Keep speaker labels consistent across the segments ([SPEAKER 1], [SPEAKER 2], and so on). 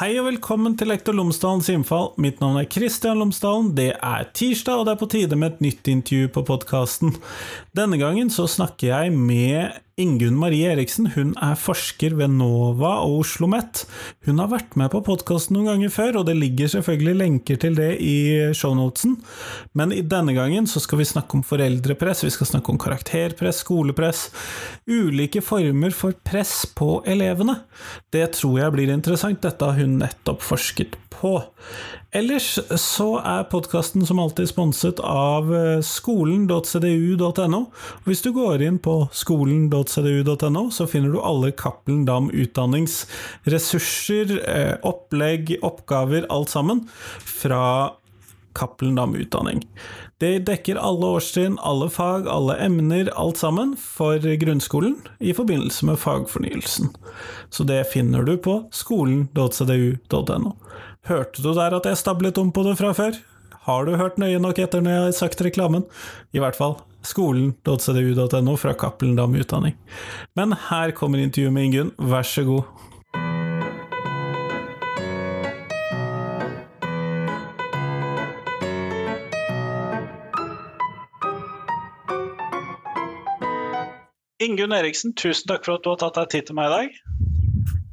[SPEAKER 1] Hei og velkommen til Lektor Lomsdalens innfall. Mitt navn er Kristian Lomsdalen. Det er tirsdag, og det er på tide med et nytt intervju på podkasten. Denne gangen så snakker jeg med Ingunn Marie Eriksen. Hun er forsker ved NOVA og Oslo OsloMet. Hun har vært med på podkasten noen ganger før, og det ligger selvfølgelig lenker til det i shownotesen. Men i denne gangen så skal vi snakke om foreldrepress, vi skal snakke om karakterpress, skolepress, ulike former for press på elevene. Det tror jeg blir interessant. Dette har hun nettopp forsket på. Ellers så er podkasten som alltid sponset av eh, skolen.cdu.no. Hvis du går inn på skolen.cdu.no, så finner du alle Cappelen Dam utdanningsressurser, eh, opplegg, oppgaver, alt sammen, fra Cappelen Dam utdanning. Det dekker alle årstrinn, alle fag, alle emner, alt sammen, for grunnskolen i forbindelse med fagfornyelsen. Så det finner du på skolen.cdu.no. Hørte du der at jeg stablet om på det fra før? Har du hørt nøye nok etter når jeg har sagt reklamen? I hvert fall skolen.cdu.no fra Cappelen Dam utdanning. Men her kommer intervjuet med Ingunn, vær så god. Ingunn Eriksen, tusen takk for at du har tatt deg tid til meg i dag.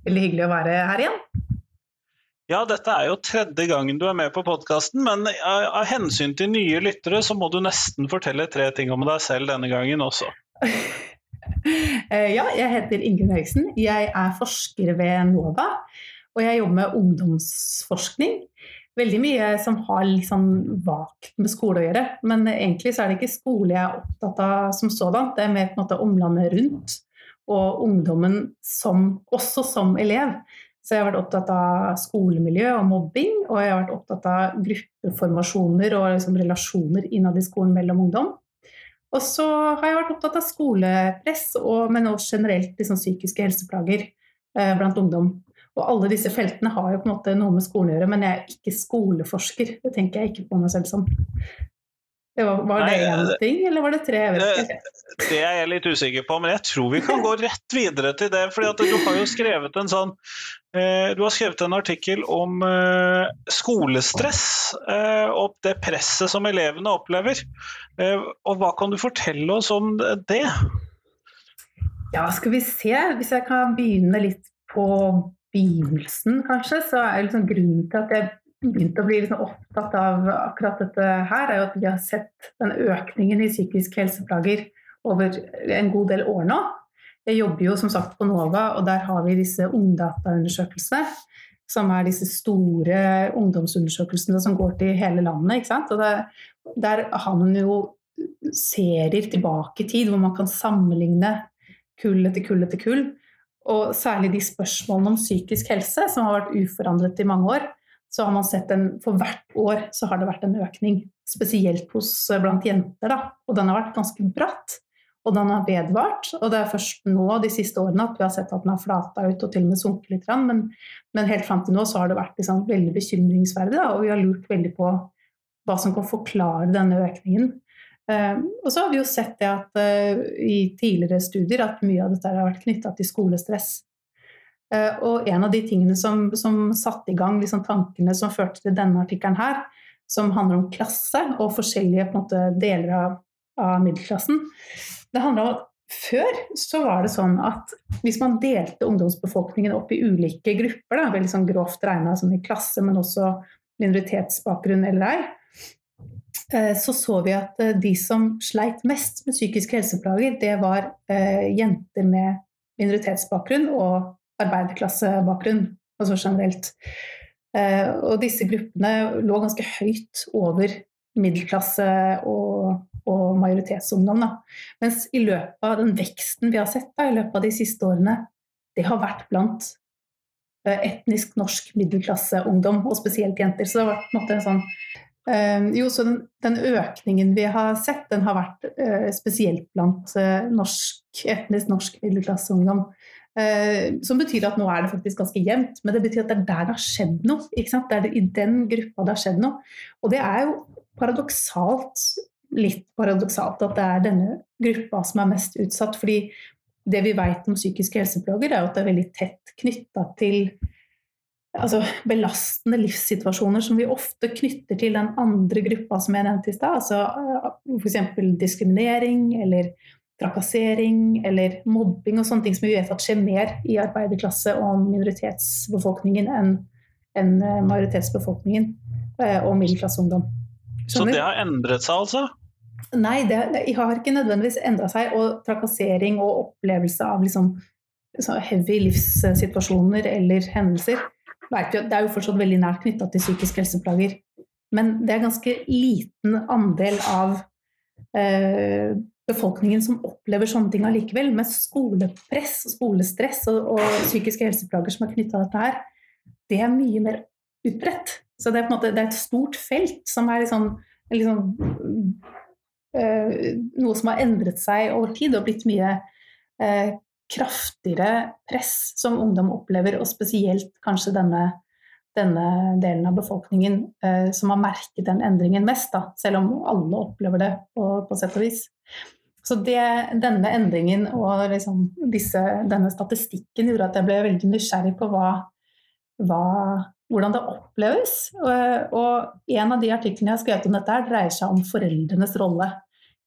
[SPEAKER 2] Veldig hyggelig å være her igjen.
[SPEAKER 1] Ja, dette er jo tredje gangen du er med på podkasten, men av hensyn til nye lyttere, så må du nesten fortelle tre ting om deg selv denne gangen også.
[SPEAKER 2] Eh, ja, jeg heter Ingunn Eriksen. Jeg er forsker ved NOVA, og jeg jobber med ungdomsforskning veldig mye som har litt sånn vagt med skole å gjøre. Men egentlig så er det ikke skole jeg er opptatt av som sådan. Det er mer på en måte omlandet rundt og ungdommen som, også som elev. Så jeg har vært opptatt av skolemiljø og mobbing, og jeg har vært opptatt av gruppeformasjoner og liksom relasjoner innad i skolen mellom ungdom. Og så har jeg vært opptatt av skolepress, og, men også generelt liksom, psykiske helseplager eh, blant ungdom. Og alle disse feltene har jo på en måte noe med skolen å gjøre, men jeg er ikke skoleforsker. Det tenker jeg ikke på meg selv som. Var, var det én ting, eller var det tre?
[SPEAKER 1] Det, det er jeg litt usikker på, men jeg tror vi kan gå rett videre til det. fordi du har jo skrevet en sånn eh, Du har skrevet en artikkel om eh, skolestress eh, og det presset som elevene opplever. Og hva kan du fortelle oss om det?
[SPEAKER 2] Ja, skal vi se. Hvis jeg kan begynne litt på begynnelsen, kanskje, så er liksom grunnen til at jeg begynte å bli liksom opptatt av akkurat dette her, er jo at vi har sett den økningen i psykisk helseplager over en god del år nå. Jeg jobber jo som sagt på NOVA, og der har vi disse ungdataundersøkelsene. Som er disse store ungdomsundersøkelsene som går til hele landet. ikke sant? Og der, der har man jo serier tilbake i tid hvor man kan sammenligne kull etter kull etter kull. Og særlig de spørsmålene om psykisk helse, som har vært uforandret i mange år, så har man sett en For hvert år så har det vært en økning, spesielt hos, eh, blant jenter. Da. Og den har vært ganske bratt, og den har vedvart. Og det er først nå de siste årene at vi har sett at den har flata ut og til og med sunket litt. Men, men helt fram til nå så har det vært liksom veldig bekymringsverdig, og vi har lurt veldig på hva som kan forklare denne økningen. Uh, og så har vi jo sett det at uh, i tidligere studier at mye av dette har vært knytta til skolestress. Uh, og en av de tingene som, som satte i gang liksom, tankene som førte til denne artikkelen her, som handler om klasse og forskjellige måte, deler av, av, middelklassen, det handler om at før så var det sånn at hvis man delte ungdomsbefolkningen opp i ulike grupper, da, veldig sånn grovt regna som i klasse, men også minoritetsbakgrunn eller ei, Eh, så så vi at eh, de som sleit mest med psykiske helseplager, det var eh, jenter med minoritetsbakgrunn og arbeiderklassebakgrunn, altså generelt. Og disse gruppene lå ganske høyt over middelklasse og, og majoritetsungdom. Da. Mens i løpet av den veksten vi har sett da, i løpet av de siste årene, det har vært blant etnisk norsk middelklasseungdom, og spesielt jenter. Så det har vært en, måte, en sånn jo, så den, den, økningen vi har sett, den har vært uh, spesielt blant uh, norsk, etnisk norsk middelklasseungdom. som betyr at nå er det faktisk ganske jevnt, men det betyr at det er der det har skjedd noe. Det er det, I den gruppa det har skjedd noe. Og det er jo paradoksalt, litt paradoksalt at det er denne gruppa som er mest utsatt. fordi det vi vet om psykiske helseplager, er jo at det er veldig tett knytta til altså, belastende livssituasjoner som vi ofte knytter til den andre gruppa som jeg nevnte i stad. Altså, F.eks. diskriminering eller trakassering eller mobbing og sånne ting som vi vet at skjer mer i arbeiderklasse og minoritetsbefolkningen enn en majoritetsbefolkningen og middelklasseungdom.
[SPEAKER 1] Så det har endret seg, altså?
[SPEAKER 2] Nei, det, det har ikke nødvendigvis endra seg. Og trakassering og opplevelse av liksom, heavy livssituasjoner eller hendelser det er jo fortsatt veldig nært knytta til psykiske helseplager. Men det er ganske liten andel av eh, befolkningen som opplever sånne ting allikevel. Med skolepress, skolestress og, og psykiske helseplager som er knytta til dette her, det er mye mer utbredt. Så det er, måte, det er et stort felt som er liksom, liksom eh, Noe som har endret seg over tid og blitt mye øh, kraftigere press som ungdom opplever, og spesielt kanskje denne, denne delen av befolkningen eh, som har merket den endringen mest, da, selv om alle opplever det på, på sett og vis. Så det, denne endringen og liksom disse, denne statistikken gjorde at jeg ble veldig nysgjerrig på hva, hva hvordan det oppleves. Og en av de artiklene jeg har skrevet om dette, dreier seg om foreldrenes rolle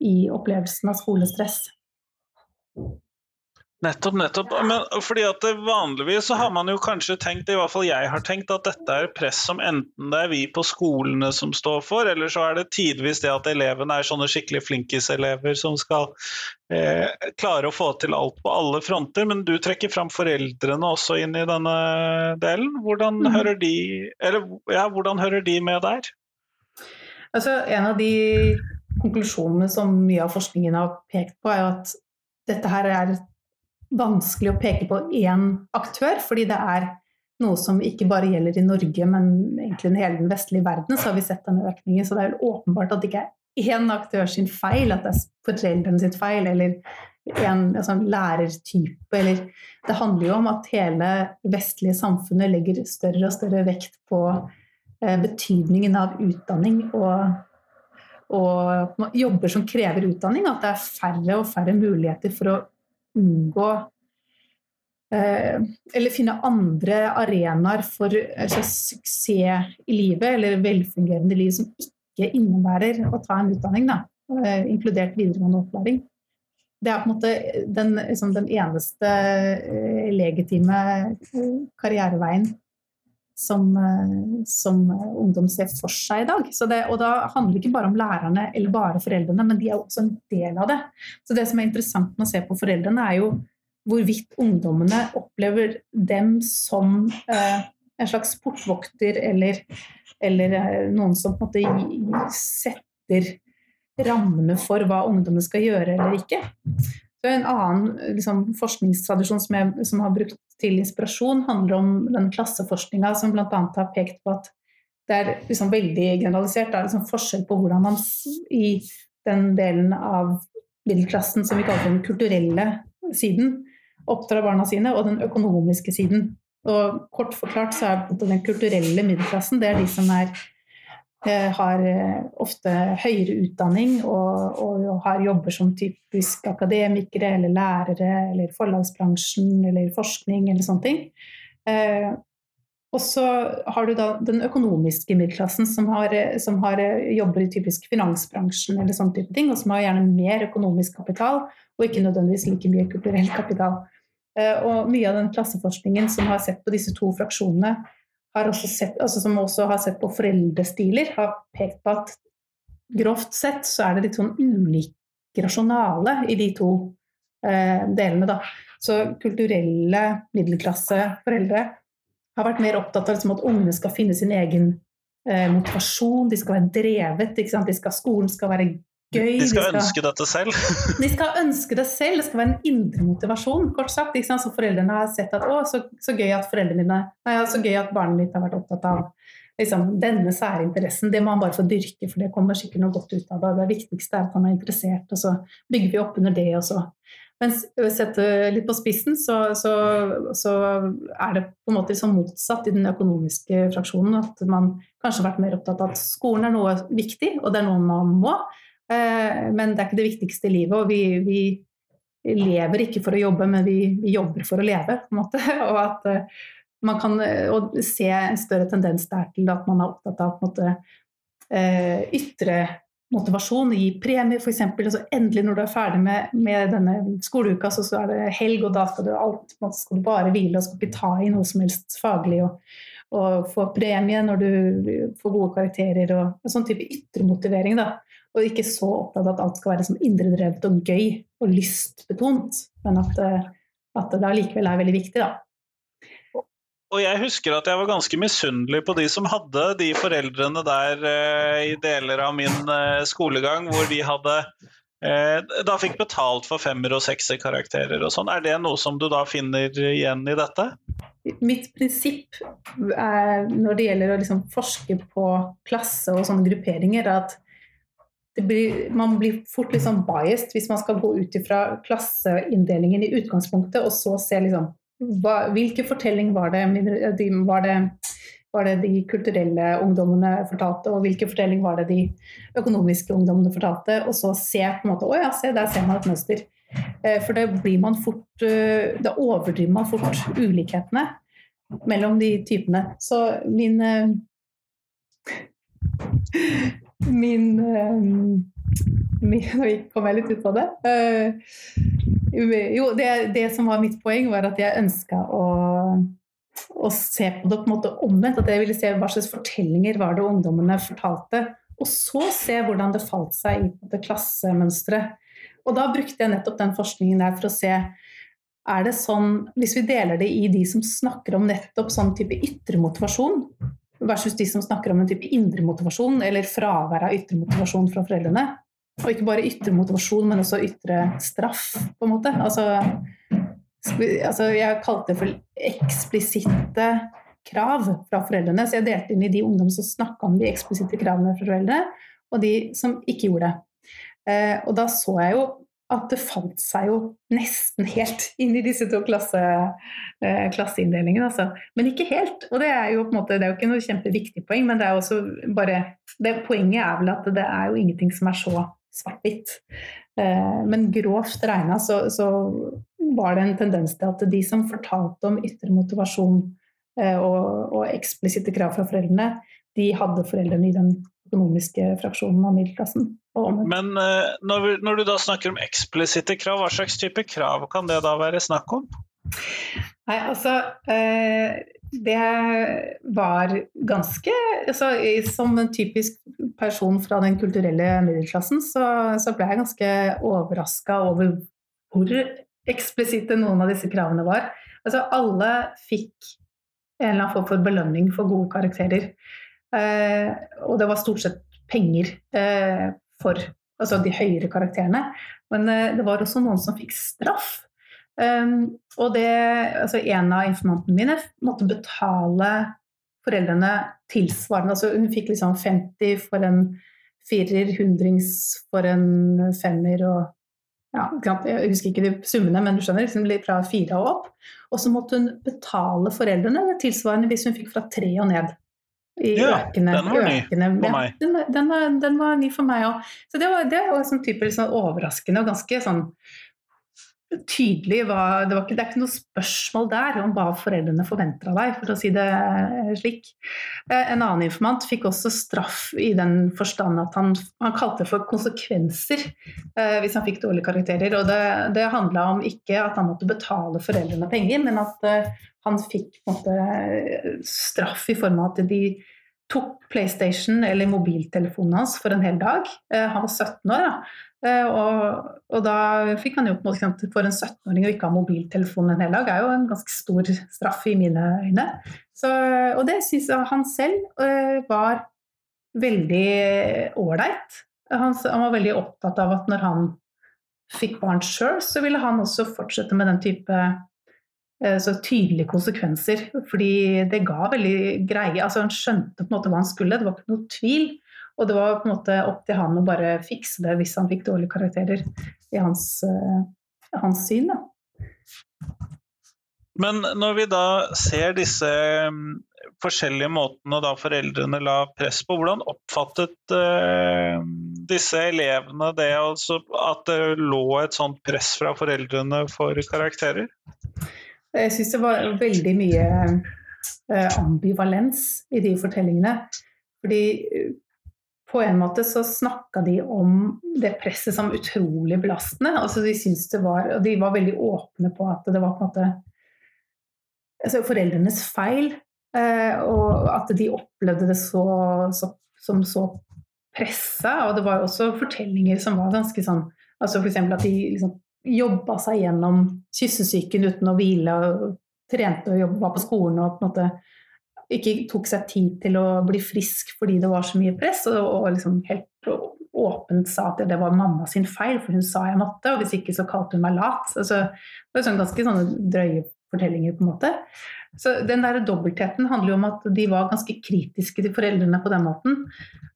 [SPEAKER 2] i opplevelsen av skolestress.
[SPEAKER 1] Nettopp, nettopp. Men fordi at Vanligvis så har man jo kanskje tenkt, i hvert fall jeg har tenkt, at dette er press som enten det er vi på skolene som står for, eller så er det tidvis det at elevene er sånne skikkelig flinkiselever som skal eh, klare å få til alt på alle fronter. Men du trekker fram foreldrene også inn i denne delen. Hvordan, mm. hører, de, eller, ja, hvordan hører de med der?
[SPEAKER 2] Altså, en av de konklusjonene som mye av forskningen har pekt på, er at dette her er vanskelig å peke på én aktør, fordi det er noe som ikke bare gjelder i Norge, men egentlig i hele den vestlige verden, så har vi sett denne økningen. Så det er jo åpenbart at det ikke er én aktør sin feil, at det er foreldrene sitt feil, eller en altså, lærertype, eller Det handler jo om at hele vestlige samfunnet legger større og større vekt på eh, betydningen av utdanning og, og jobber som krever utdanning, at det er færre og færre muligheter for å unngå eh, Eller finne andre arenaer for altså, suksess i livet, eller velfungerende liv, som ikke innebærer å ta en utdanning, da, eh, inkludert videregående opplæring. Det er på en måte den, liksom, den eneste eh, legitime karriereveien som, som, ungdom ser for seg i dag. Det, og da handler det ikke bare om lærerne eller bare foreldrene, men de er også en del av det. Så det som er interessant med å se på foreldrene, er jo hvorvidt ungdommene opplever dem som eh, en slags portvokter eller, eller eh, noen som på en måte setter rammene for hva ungdommene skal gjøre eller ikke. Så En annen liksom, forskningstradisjon som, jeg, som har brukt til inspirasjon, handler om den klasseforskninga som bl.a. har pekt på at det er liksom veldig generalisert. Det er liksom forskjell på hvordan man i den delen av middelklassen som vi kaller den kulturelle siden, oppdrar barna sine, og den økonomiske siden. Og kort forklart så er den kulturelle middelklassen det er de som er har eh, ofte høyere utdanning og, og, har jobber som typisk akademikere eller lærere eller forlagsbransjen eller forskning eller sånne ting. Eh, og så har du da den økonomiske middelklassen som, har, som har, jobber i typisk finansbransjen eller sånne type ting, og som har gjerne mer økonomisk kapital og ikke nødvendigvis like mye kulturell kapital. Og mye av den klasseforskningen som har sett på disse to fraksjonene, også sett, altså som også har sett på foreldrestiler, har pekt på at grovt sett så er det litt sånn ulik rasjonale i de to eh, delene. Da. Så kulturelle middelklasseforeldre har vært mer opptatt av liksom, at ungene skal finne sin egen eh, motivasjon, de skal være drevet, de skal, skolen skal være gøy.
[SPEAKER 1] De skal, de skal ønske dette selv?
[SPEAKER 2] de skal ønske det selv. Det skal være en indre motivasjon, kort sagt. Så foreldrene har sett at å, så, så, gøy at foreldrene dine, nei, så gøy at barnet ditt har vært opptatt av liksom, denne sære interessen. Det må han bare få dyrke, for det kommer sikkert noe godt ut av det. Det viktigste er at han er interessert, og så bygger vi opp under det. også. Men mens sett litt på spissen, så, så, så, er det på en måte liksom motsatt i den økonomiske fraksjonen. At man kanskje har vært mer opptatt av at skolen er noe viktig, og det er noe man må. Eh, men det er ikke det viktigste i livet. Og vi, vi lever ikke for å jobbe, men vi, vi, jobber for å leve. på en måte. Og at, man kan se en større tendens der til at man er opptatt av på en måte, ytre motivasjon, gi premie f.eks. Altså, endelig når du er ferdig med, med denne skoleuka, så, så, er det helg, og da skal du, alt, skal du bare hvile og skal ikke ta i noe som helst faglig. Og, og få premie når du får gode karakterer og, og sånn type ytre motivering. da. Og ikke så opptatt av at alt skal være som indredrevet og gøy og lystbetont, men at, at det allikevel er veldig viktig. da.
[SPEAKER 1] Og jeg husker at jeg var ganske misunnelig på de som hadde de foreldrene der eh, i deler av min eh, skolegang, hvor de hadde eh, da fikk betalt for femmer- og sekserkarakterer og sånn. Er det noe som du da finner igjen i dette?
[SPEAKER 2] Mitt prinsipp er, når det gjelder å liksom forske på klasse og sånne grupperinger, er at blir, man blir fort liksom biased hvis man skal gå ut ifra klasseinndelingen i utgangspunktet, og så se liksom hva, hvilken fortelling var det, var det, var det de kulturelle ungdommene fortalte, og hvilken fortelling var det de økonomiske ungdommene fortalte? Og så se på en måte Å ja, se, der ser man et mønster. Eh, for det blir man fort eh, Da overdriver man fort ulikhetene mellom de typene. Så min eh, Min, min Nå kom jeg litt ut av det. Jo, det, det, som var mitt poeng, var at jeg ønska å, å, se på det på en måte omvendt. At jeg ville se hva slags fortellinger var det ungdommene fortalte. Og så se hvordan det falt seg i klassemønsteret. Og da brukte jeg nettopp den forskningen der for å se er det sånn, Hvis vi deler det i de som snakker om nettopp sånn type ytre motivasjon, versus de som snakker om en type indre motivasjon, eller fravær av ytre motivasjon fra foreldrene, og ikke bare ytre motivasjon, men også ytre straff, på en måte. Altså, altså jeg kalte det for eksplisitte krav fra foreldrene. Så jeg delte inn i de ungdom som snakka om de eksplisitte kravene fra foreldre, og de som ikke gjorde det. Eh, og da så jeg jo at det fant seg jo nesten helt inn i disse to klasse, eh, klasseinndelingene. Altså. Men ikke helt. Og det er jo på en måte, det er jo ikke noe kjempeviktig poeng, men det er også bare det, Poenget er vel at det er jo ingenting som er så svart-hvitt. Eh, men grovt regna så, så, var det en tendens til at de som fortalte om ytre motivasjon eh, og, og eksplisitte krav fra foreldrene, de hadde foreldrene i den økonomiske fraksjonen av middelklassen.
[SPEAKER 1] Men når, når, når, du da snakker om eksplisitte krav, hva slags type krav kan det da være snakk om?
[SPEAKER 2] Nei, altså det var ganske altså, Som en typisk person fra den kulturelle middelklassen, så, så ble jeg ganske overraska over hvor eksplisitte noen av disse kravene var. Altså, alle fikk en eller annen form for belønning for gode karakterer. Eh, og det var stort sett penger eh, for altså de høyere karakterene. Men eh, det var også noen som fikk straff Um, og det, altså en av informantene mine måtte betale foreldrene tilsvarende. Altså hun fikk liksom 50 for en firer, hundrings for en femmer og ja, Jeg husker ikke de summene, men du skjønner, liksom fra fire og opp. Og så måtte hun betale foreldrene tilsvarende hvis hun fikk fra tre og ned.
[SPEAKER 1] I ja, økende, den var ny økende, for meg.
[SPEAKER 2] Ja, den, den, var, den, var, ny for meg òg. Så det var, det var sånn type sånn overraskende og ganske sånn tydelig hva det, ikke, det, er ikke noe spørsmål der om hva foreldrene forventer av deg, for å si det slik. Eh, en annen informant fikk også straff i den forstand at han, han kalte det for konsekvenser eh, hvis han fikk dårlige karakterer. Og det, det handla om ikke at han måtte betale foreldrene penger, men at eh, han fikk måte, straff i form av at de tok PlayStation eller mobiltelefonen hans for en hel dag. han var 17 år. da Eh, og, og, da fikk han jo på en måte For en 17-åring å ikke ha mobiltelefon en hel dag er jo en ganske stor straff i mine øyne. Så, og det syns han selv uh, var veldig ålreit. Han, han, var veldig opptatt av at når han fikk barn sjøl, så ville han også fortsette med den type så tydelige konsekvenser. Fordi det ga veldig greie altså Han skjønte på en måte hva han skulle, det var ikke noe tvil. Og det var på en måte opp til han å bare fikse det hvis han fikk dårlige karakterer, i hans, uh, hans syn. Da.
[SPEAKER 1] Men når vi da ser disse um, forskjellige måtene da foreldrene la press på, hvordan oppfattet uh, disse elevene det, altså at det lå et sånt press fra foreldrene for karakterer?
[SPEAKER 2] Jeg syns det var veldig mye eh, ambivalens i de fortellingene. Fordi eh, på en måte så snakka de om det presset som utrolig belastende. Altså de, var, og de var veldig åpne på at det var på en måte altså foreldrenes feil. Eh, og at de opplevde det så, så, som så pressa. Og det var også fortellinger som var ganske sånn altså F.eks. at de liksom jobba seg gjennom kyssesyken uten å hvile. og Trente og jobba på skolen og på en måte ikke tok seg tid til å bli frisk fordi det var så mye press, og, og liksom helt åpent sa at det var mamma sin feil, for hun sa jeg måtte, og hvis ikke så kalte hun meg lat. Altså, det var sånn ganske sånne drøye fortellinger, på en måte. Så den der dobbeltheten handler jo om at de var ganske kritiske til foreldrene på den måten.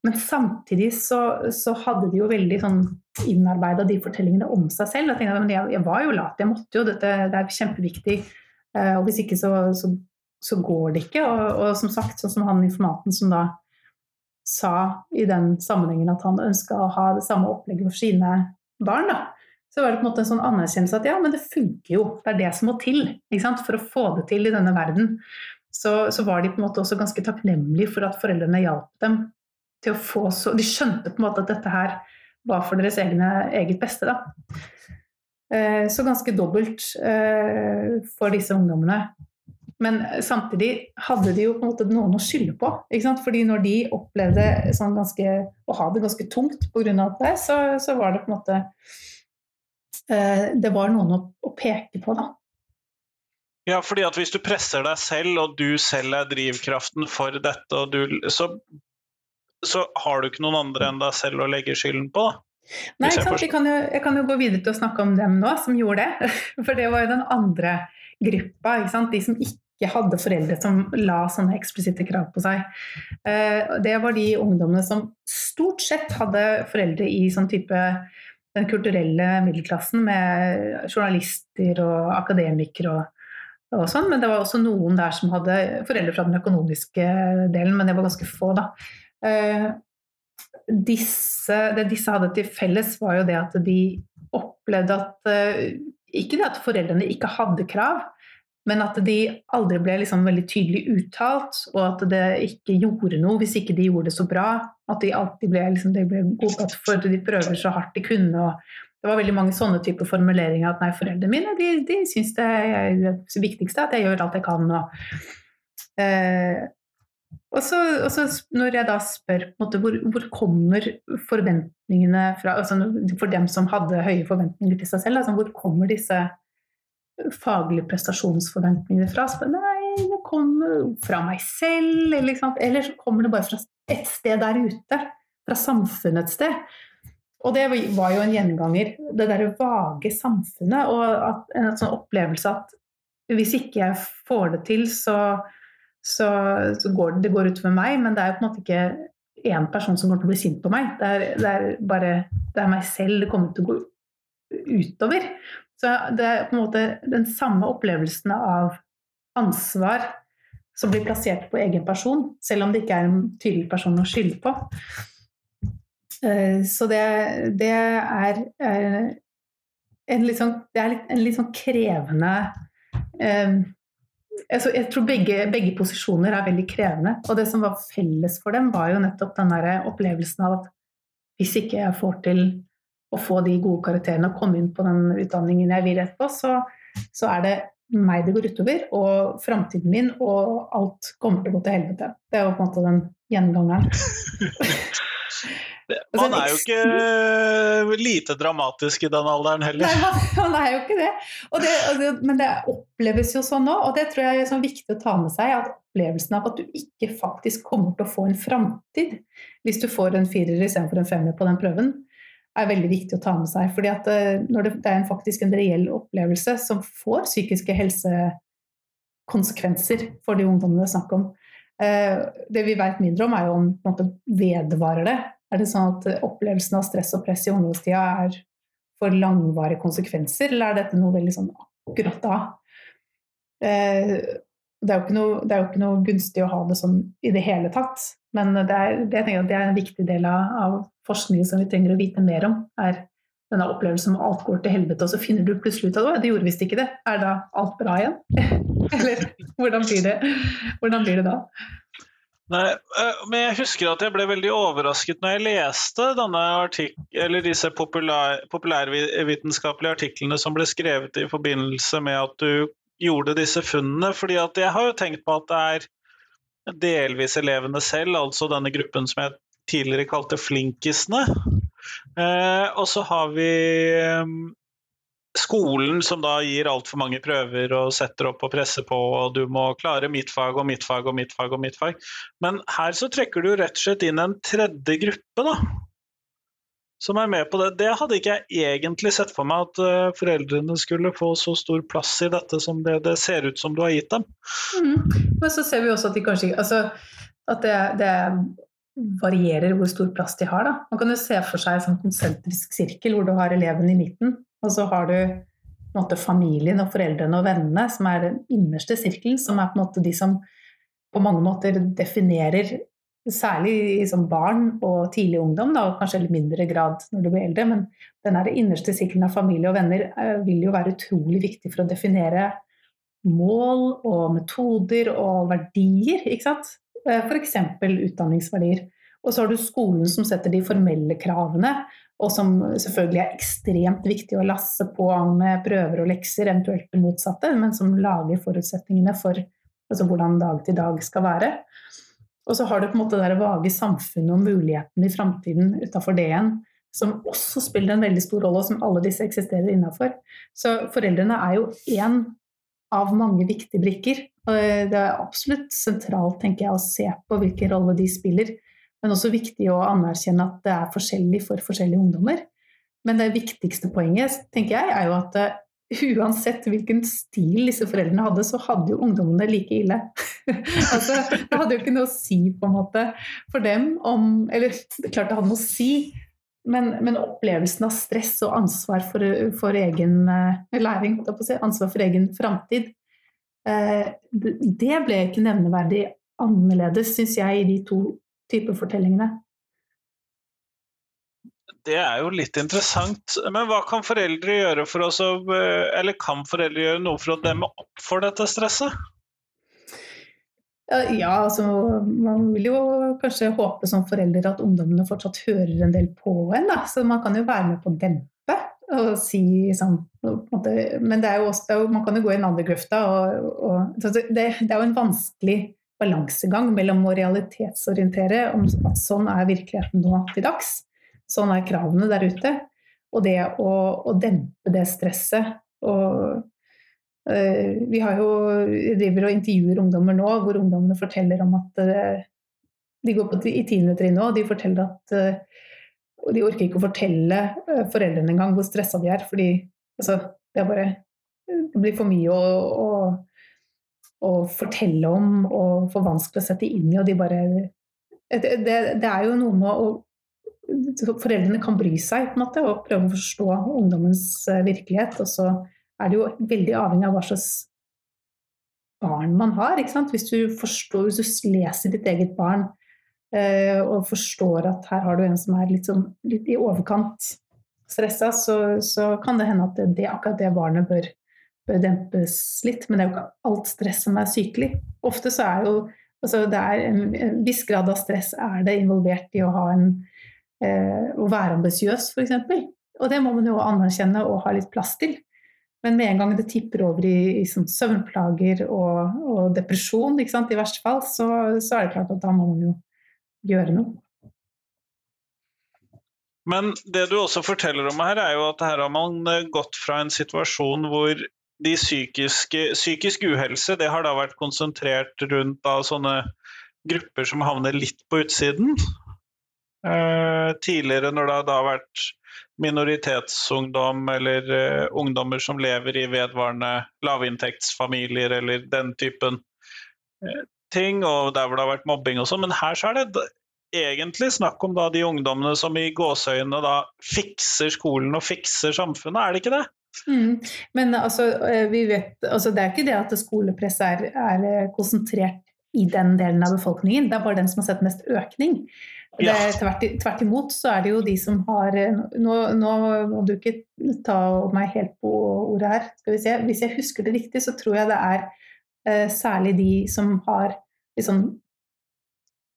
[SPEAKER 2] Men samtidig så, så hadde de jo veldig sånn innarbeida de fortellingene om seg selv. Jeg tenkte at jeg, jeg, var jo lat, jeg måtte jo, dette det er kjempeviktig. Uh, og hvis ikke så, så så går det ikke. Og, og, som sagt, sånn som han informaten som da sa i den sammenhengen at han ønska å ha det samme opplegget for sine barn, da, så var det på en måte en sånn anerkjennelse at ja, men det funker jo, det er det som må til for å få det til i denne verden. Så, så, var de på en måte også ganske takknemlige for at foreldrene hjalp dem til å få så De skjønte på en måte at dette her var for deres egne, eget beste, da. Eh, så ganske dobbelt eh, for disse ungdommene. Men samtidig hadde de jo på en måte noen å skylde på. Ikke sant? Fordi når de opplevde sånn ganske, å ha det ganske tungt pga. det, så, så, var det på en måte Det var noen å, å, peke på, da.
[SPEAKER 1] Ja, fordi at hvis du presser deg selv, og du selv er drivkraften for dette, du, så, så, har du ikke noen andre enn deg selv å legge skylden på, da.
[SPEAKER 2] Nei, sant, jeg, kan jo, jeg kan jo gå videre til å snakke om dem nå, som gjorde det. For det var jo den andre gruppa. De som ikke ikke hadde foreldre som la sånne eksplisitte krav på seg. Eh, det var de ungdommene som stort sett hadde foreldre i sånn type den kulturelle middelklassen med journalister og akademikere og, og sånn, men det var også noen der som hadde foreldre fra den økonomiske delen, men det var ganske få, da. Eh, disse, det disse hadde til felles, var jo det at de opplevde at eh, Ikke det at foreldrene ikke hadde krav, men at de aldri ble liksom veldig tydelig uttalt, og at det ikke gjorde noe hvis ikke de gjorde det så bra. At de alltid ble, liksom, de ble godtatt for at de prøver så hardt de kunne. og det var veldig mange sånne typer formuleringer at nei, foreldrene mine de, de syns det er det viktigste at jeg gjør alt jeg kan. Og, eh, og, så, og så, når jeg da spør måte, hvor, hvor, kommer forventningene fra altså For dem som hadde høye forventninger til seg selv, altså, hvor kommer disse faglige prestasjonsforventninger fra. Så nei, det kommer fra meg selv, eller, eller, så kommer det bare fra et sted der ute. Fra samfunnet et sted. Og det var jo en gjenganger. Det derre vage samfunnet og at, en sånn opplevelse at hvis ikke jeg får det til, så, så, så går det, det går utover meg. Men det er jo på en måte ikke én person som kommer til å bli sint på meg. Det er, det er bare det er meg selv det kommer til å gå utover. Så det er på en måte den samme opplevelsen av ansvar som blir plassert på egen person, selv om det ikke er en tydelig person å skylde på. Eh, så det, det er eh, en litt sånn, det er en litt sånn krevende eh, Jeg tror begge, begge, posisjoner er veldig krevende. Og det som var felles for dem, var jo nettopp den der opplevelsen av at hvis ikke jeg får til å få de gode karakterene og komme inn på den utdanningen jeg vil etterpå, så, så er det meg det går utover, og framtiden min, og alt kommer til å gå til helvete. Det er jo på en måte den gjengangeren.
[SPEAKER 1] Man er jo ikke lite dramatisk i den alderen heller.
[SPEAKER 2] Nei, man er jo ikke det. det, det men det oppleves jo sånn nå, og det tror jeg er sånn viktig å ta med seg. at Opplevelsen av at du ikke faktisk kommer til å få en framtid hvis du får en firer istedenfor en femmer på den prøven, er veldig viktig å ta med seg. fordi at eh, når det, er en, faktisk en reell opplevelse som får psykiske helsekonsekvenser for de ungdommene det er snakk om. Eh, det vi vet mindre om, er jo om på en måte, vedvarer det. Er det sånn at opplevelsen av stress og press i ungdomstida er for langvarige konsekvenser, eller er dette noe veldig sånn akkurat da? Eh, det er, noe, det er, jo ikke noe, gunstig å ha det sånn i det hele tatt. Men det er, det, det er en viktig del av, av forskningen som vi trenger å vite mer om, er denne opplevelsen om alt går til helvete, og så finner du plutselig ut at det gjorde visst ikke det. Er da alt bra igjen? Eller hvordan blir det, hvordan blir det da?
[SPEAKER 1] Nei, eh, men jeg husker at jeg ble veldig overrasket når jeg leste disse populær, populærvitenskapelige artiklene som ble skrevet i forbindelse med at du gjorde disse funnene. fordi jeg har jo tenkt på at det er delvis elevene selv, altså denne gruppen som jeg tidligere kalte flinkisene. Eh, og så har vi um, skolen som da gir altfor mange prøver og setter opp og presser på, og du må klare mitt fag og mitt fag og mitt fag og mitt fag. Men her så trekker du rett og slett inn en tredje gruppe, da. Som er med på det. Det hadde ikke jeg egentlig sett for meg, at uh, foreldrene skulle få så stor plass i dette som det, det ser ut som du har gitt dem.
[SPEAKER 2] Mm. Men så ser vi også at de kanskje altså, at det, det varierer hvor stor plass de har. Da. Man kan jo se for seg en sånn konsentrisk sirkel hvor du har eleven i midten, og så har du måte, familien og foreldrene og vennene, som er den innerste sirkelen, som er på en måte de som på mange måter definerer Særlig som barn og tidlig ungdom, da, og kanskje i mindre grad når du blir eldre. Men den innerste sirkelen av familie og venner eh, vil jo være utrolig viktig for å definere mål og metoder og verdier. ikke sant? Eh, F.eks. utdanningsverdier. Og så har du skolen som setter de formelle kravene, og som selvfølgelig er ekstremt viktig å lasse på med prøver og lekser, eventuelt det motsatte, men som lager forutsetningene for altså hvordan dag til dag skal være. Og så har du på en måte det vage samfunnet og mulighetene i framtiden utafor det igjen, som også spiller en veldig stor rolle, og som alle disse eksisterer innafor. Så foreldrene er jo én av mange viktige brikker. Og det er absolutt sentralt tenker jeg, å se på hvilken rolle de spiller. Men også viktig å anerkjenne at det er forskjellig for forskjellige ungdommer. Men det viktigste poenget tenker jeg, er jo at uh, uansett hvilken stil disse foreldrene hadde, så hadde jo ungdommene like ille. altså, det hadde jo ikke noe å si på en måte for dem om Eller er klart det hadde noe å si, men, men, opplevelsen av stress og ansvar for, for egen uh, læring, ansvar for egen framtid, uh, det ble ikke nevneverdig annerledes, syns jeg, i de to typer fortellingene.
[SPEAKER 1] Det er jo litt interessant. Men hva kan foreldre gjøre for å eh, Eller kan foreldre gjøre noe for å demme opp for dette stresset?
[SPEAKER 2] Ja, altså man vil jo kanskje håpe som forelder at ungdommene fortsatt hører en del på en, da. Så man kan jo være med på å dempe og si sånn Men det er jo også, man kan jo gå i den andre grøfta. Og, og, det, det, er jo en vanskelig balansegang mellom å realitetsorientere om at sånn er virkeligheten nå til dags, sånn er kravene der ute, og det å, å dempe det stresset. og vi har jo, driver og intervjuer ungdommer nå hvor ungdommene forteller om at eh, de går på, i tiende trinn nå, og de forteller at eh, de orker ikke å fortelle foreldrene engang hvor stressa de er, fordi altså, det, bare, det blir for mye å, å, å, fortelle om og for vanskelig å sette inn i, og de bare det, det, det er jo noe med å Foreldrene kan bry seg på en måte, og prøve å forstå ungdommens virkelighet. og så er det jo veldig avhengig av hva slags barn man har. Hvis du, forstår, hvis du leser ditt eget barn eh, og forstår at her har du en som er litt, sånn, litt i overkant stressa, så, så, kan det hende at det, det, akkurat det barnet bør, bør, dempes litt. Men det er jo ikke alt stress som er sykelig. Ofte så er jo altså det er en, en viss grad av stress er det involvert i å, en, eh, å være ambisiøs, f.eks. Og det må man jo anerkjenne og ha litt plass til. Men med en gang det tipper over i, i sånn søvnplager og, og depresjon, i verste fall, så, så, er det klart at da må man jo gjøre noe.
[SPEAKER 1] Men det du også forteller om her, er jo at her har man eh, gått fra en situasjon hvor de psykiske, psykisk uhelse det har da vært konsentrert rundt da sånne grupper som havner litt på utsiden. Eh, tidligere, når det har vært minoritetsungdom eller uh, ungdommer som lever i vedvarende lavinntektsfamilier eller den typen uh, ting, og der hvor det har vært mobbing og sånn. Men her så er det egentlig snakk om da de ungdommene som i gåseøynene da fikser skolen og fikser samfunnet, er det ikke det?
[SPEAKER 2] Mm. Men altså, eh, vi vet, altså, det er ikke det at skolepress er, er konsentrert i den delen av befolkningen, det er bare den som har sett mest økning. Det er tvert, tvert imot så er det jo de som har Nå, nå må du ikke ta meg helt på ordet her. Skal vi se. Hvis jeg husker det riktig, så tror jeg det er eh, særlig de som har liksom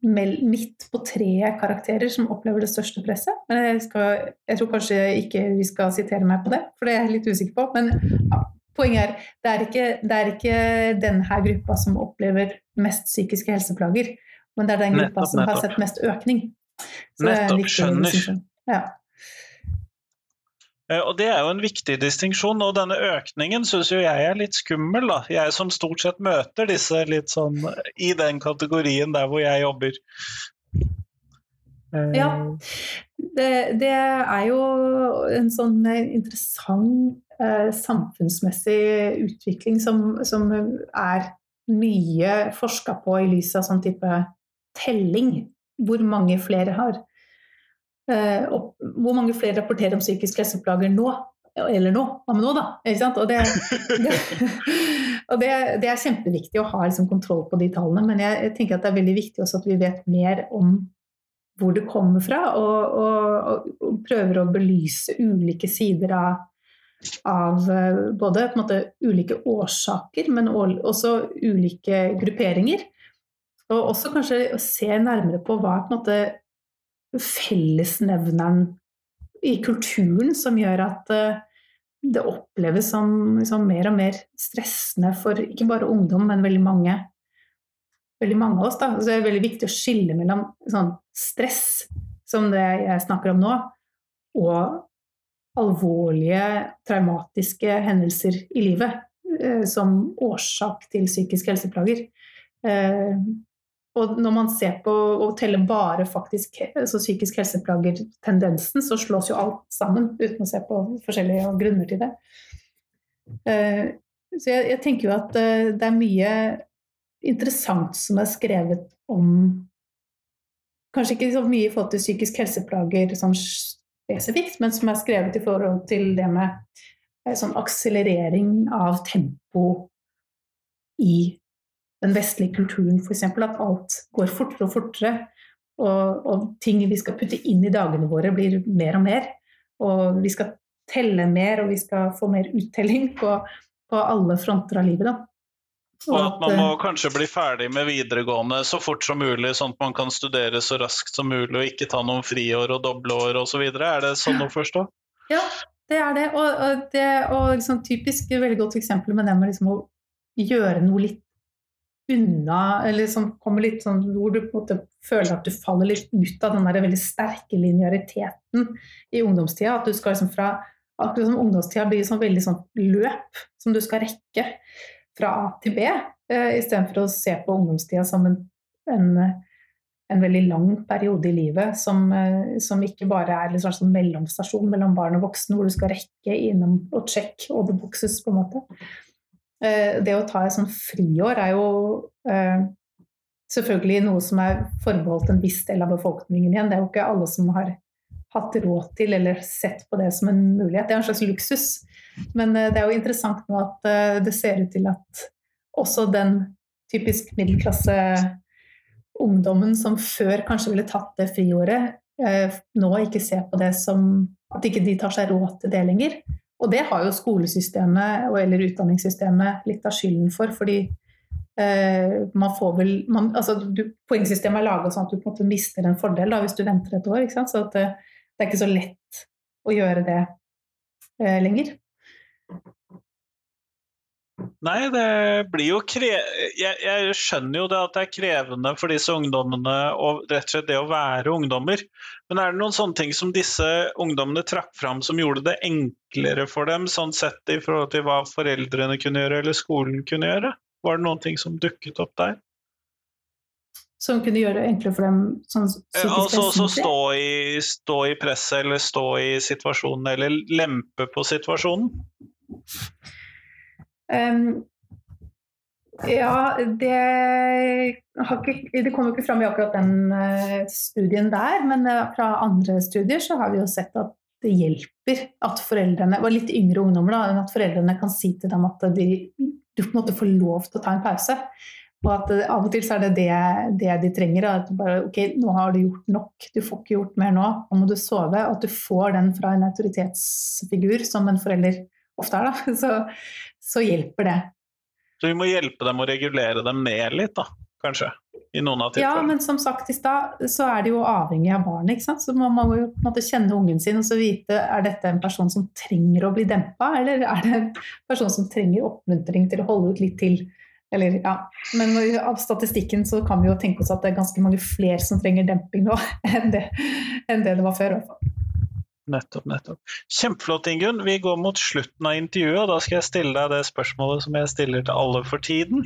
[SPEAKER 2] midt på treet karakterer som opplever det største presset. Men jeg, skal, jeg, tror kanskje ikke vi skal sitere meg på det, for det er jeg litt usikker på. Men ja, poenget er det er ikke, det er ikke denne gruppa som opplever mest psykiske helseplager. Men det er den gruppa nettopp, som har sett mest økning.
[SPEAKER 1] Så nettopp, skjønner. Ja. Eh, og Det er jo en viktig distinksjon, og denne økningen syns jeg er litt skummel. da. Jeg som stort sett møter disse litt sånn i den kategorien der hvor jeg jobber.
[SPEAKER 2] Ja, det, det er jo en sånn interessant eh, samfunnsmessig utvikling som, som er mye forska på i lys av sånn type telling, hvor mange flere har. Og hvor mange flere rapporterer om psykisk helseplager nå? Eller nå, med nå, da? Og, det, det, og det, det, er kjempeviktig å ha liksom, kontroll på de tallene, men jeg, tenker at det er veldig viktig også at vi vet mer om hvor det kommer fra, og, og, og prøver å belyse ulike sider av, av eh, både måte, ulike årsaker, men også ulike grupperinger. Og også kanskje å se nærmere på hva på måte fellesnevneren i kulturen som gjør at uh, det oppleves som liksom, mer og mer stressende for ikke bare ungdom, men veldig mange, veldig mange av oss. Da. Så det er veldig viktig å skille mellom sånn, stress, som det jeg snakker om nå, og alvorlige, traumatiske hendelser i livet uh, som årsak til psykiske helseplager. Og når man ser på og teller bare faktisk altså psykisk helseplager-tendensen, så slås jo alt sammen uten å se på forskjellige grunner til det. Eh, så jeg, jeg tenker jo at eh, det er mye interessant som er skrevet om Kanskje ikke så mye i forhold til psykisk helseplager sånn spesifikt, men som er skrevet i forhold til det med eh, sånn akselerering av tempo i den vestlige kulturen f.eks. At alt går fortere og fortere. Og, og, ting vi skal putte inn i dagene våre, blir mer og mer. Og vi skal telle mer, og vi skal få mer uttelling på, på alle fronter av livet. da.
[SPEAKER 1] Og at man må kanskje bli ferdig med videregående så fort som mulig, sånn at man kan studere så raskt som mulig og ikke ta noen friår og dobleår osv. Er det sånn å forstå?
[SPEAKER 2] Ja, det er det. Og, og, det, og liksom, typisk veldig godt eksempel med det med liksom å gjøre noe litt unna, eller som kommer litt sånn hvor du på en måte føler at du faller litt ut av den der veldig sterke lineariteten i ungdomstida. At du skal liksom fra akkurat som ungdomstida blir sånn veldig sånn løp som du skal rekke fra A til B, eh, istedenfor å se på ungdomstida som en, en, en, veldig lang periode i livet som, eh, som ikke bare er en slags mellomstasjon mellom barn og voksne, hvor du skal rekke innom og check all the boxes, på en måte. Eh, det å ta et sånt friår er jo eh, selvfølgelig noe som er forbeholdt en viss del av befolkningen igjen. Det er jo ikke alle som har hatt råd til eller sett på det som en mulighet. Det er en slags luksus. Men eh, det er jo interessant nå at det ser ut til at også den typisk middelklasse ungdommen som før kanskje ville tatt det friåret, nå ikke ser på det som at ikke de tar seg råd til det lenger. Og det har jo skolesystemet eller utdanningssystemet litt av skylden for, fordi eh, man får vel man, altså, du, Poengsystemet er laga sånn at du på en måte mister en fordel da, hvis du venter et år. Så det, det, er ikke så lett å gjøre det eh, lenger.
[SPEAKER 1] Nei, det blir jo kre... Jeg, jeg, skjønner jo det at det er krevende for disse ungdommene og rett og slett det å være ungdommer. Men er det noen sånne ting som disse ungdommene trakk fram som gjorde det enklere for dem, sånn sett i forhold til hva foreldrene kunne gjøre eller skolen kunne gjøre? Var det noen ting som dukket opp der?
[SPEAKER 2] Som kunne gjøre det enklere for dem? Sånn
[SPEAKER 1] altså også stå i, stå i presset eller stå i situasjonen, eller lempe på situasjonen?
[SPEAKER 2] Um, ja, det, ikke, det kommer ikke fram i akkurat den uh, studien der, men uh, fra andre studier så har vi jo sett at det hjelper at foreldrene, og litt yngre ungdommer, da, at foreldrene kan si til dem at de, du på en måte får lov til å ta en pause. Og at av og til så er det det, det de trenger. At du bare, ok, nå har du gjort nok, du får ikke gjort mer nå, nå må du sove. Og at du får den fra en autoritetsfigur, som en forelder ofte er, da, så, så hjelper det.
[SPEAKER 1] Så vi må hjelpe dem å regulere dem ned litt, da, kanskje? I noen av
[SPEAKER 2] Ja, men som sagt i stad, så er det jo avhengig av barnet. ikke sant? Så man må jo på en måte kjenne ungen sin og så vite er dette en person som trenger å bli dempa, eller er det en person som trenger oppmuntring til å holde ut litt til. Eller, ja. Men av statistikken så kan vi jo tenke oss at det er ganske mange flere som trenger demping nå enn det, enn det det var før. fall.
[SPEAKER 1] Nettopp, nettopp. Kjempeflott, Ingunn. Vi går mot slutten av intervjuet, og da skal jeg stille deg det spørsmålet som jeg stiller til alle for tiden.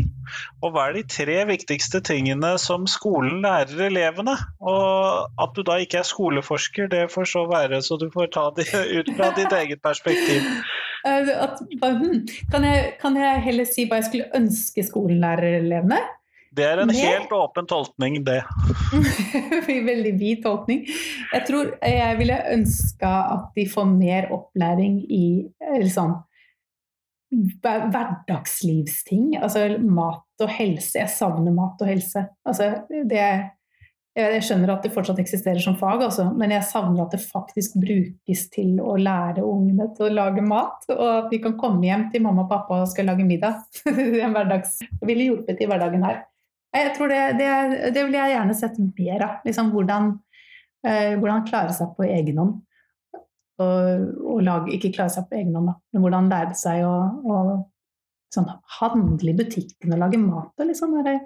[SPEAKER 1] Og hva er de tre viktigste tingene som skolen lærer elevene? Og at du da ikke er skoleforsker, det får så være, så du får ta det ut fra ditt eget perspektiv.
[SPEAKER 2] Eh, At, hm, kan, jeg, kan jeg heller si hva jeg skulle ønske skolen lærer elevene?
[SPEAKER 1] Det er en helt åpen tolkning, det.
[SPEAKER 2] Veldig vid tolkning. Jeg tror jeg ville ønska at de får mer opplæring i eller sånn hverdagslivsting. Altså mat og helse. Jeg savner mat og helse. Altså, det, jeg skjønner at det fortsatt eksisterer som fag, altså, men jeg savner at det faktisk brukes til å lære ungene til å lage mat. Og at de kan komme hjem til mamma og pappa og skal lage middag. En hverdags, ville hjulpet i hverdagen her. Jeg tror det, det, det vil jeg gjerne sett mer av. Liksom hvordan, eh, hvordan klare seg på egen hånd. Og, og lage, ikke klare seg på egen hånd, da, men hvordan lære seg å, å sånn, handle i butikken og lage mat. Og liksom, det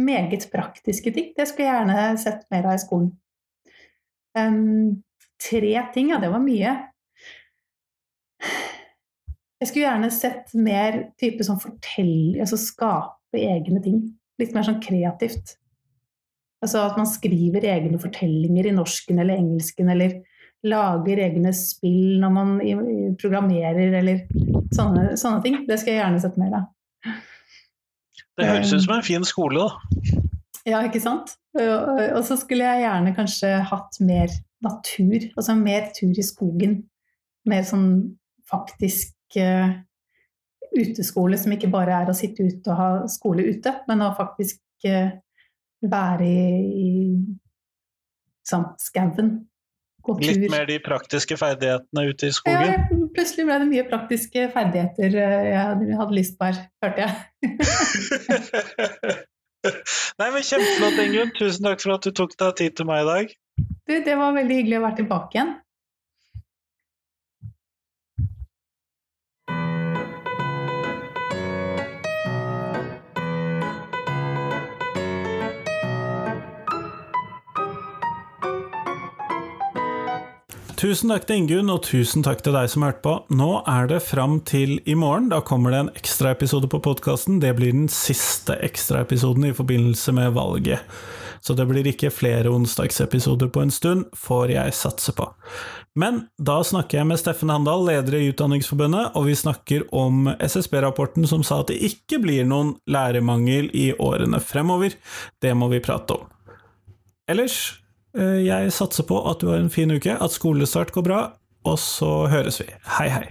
[SPEAKER 2] meget praktiske ting. Det skulle jeg gjerne sett mer av i skolen. Um, tre ting, ja, det var mye. Jeg skulle gjerne sett mer type sånn fortell, altså skape egne ting. Litt mer sånn kreativt. Altså at man skriver egne fortellinger i norsken eller engelsken, eller lager egne spill når man programmerer, eller sånne, sånne ting. Det skal jeg gjerne sett mer av.
[SPEAKER 1] Det høres ut som en fin skole, da.
[SPEAKER 2] Ja, ikke sant? Og og så skulle jeg gjerne kanskje hatt mer natur, altså mer tur i skogen. Mer sånn faktisk eh, uteskole som ikke bare er å sitte ute og ha skole ute, men å faktisk eh, være i, i sånn skauen. Gå tur.
[SPEAKER 1] Litt mer de praktiske ferdighetene ute i skogen.
[SPEAKER 2] Ja, plutselig ble det mye praktiske ferdigheter eh, jeg hadde lyst på her, hørte jeg.
[SPEAKER 1] Nei, men Kjempeflott, Ingunn. Tusen takk for at du tok deg tid til meg i dag.
[SPEAKER 2] Du, det var veldig hyggelig å være tilbake igjen.
[SPEAKER 3] Tusen takk til Ingunn, og tusen takk til deg som hørte på. Nå er det fram til i morgen. Da kommer det en ekstraepisode på podkasten. Det blir den siste ekstraepisoden i forbindelse med valget. Så det blir ikke flere onsdagsepisoder på en stund, får jeg satse på. Men da snakker jeg med Steffen Handal, leder i Utdanningsforbundet, og vi snakker om SSB-rapporten som sa at det ikke blir noen lærermangel i årene fremover. Det må vi prate om. Ellers, jeg satser på at du har en fin uke, at skolestart går bra, og så høres vi. Hei, hei.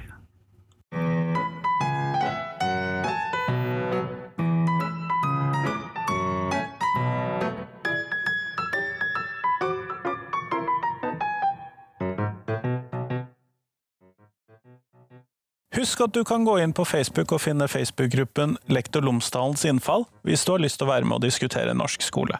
[SPEAKER 3] Husk at du kan gå inn på Facebook og finne Facebook-gruppen Lektor Lomsdalens innfall hvis du har lyst til å være med og diskutere norsk skole.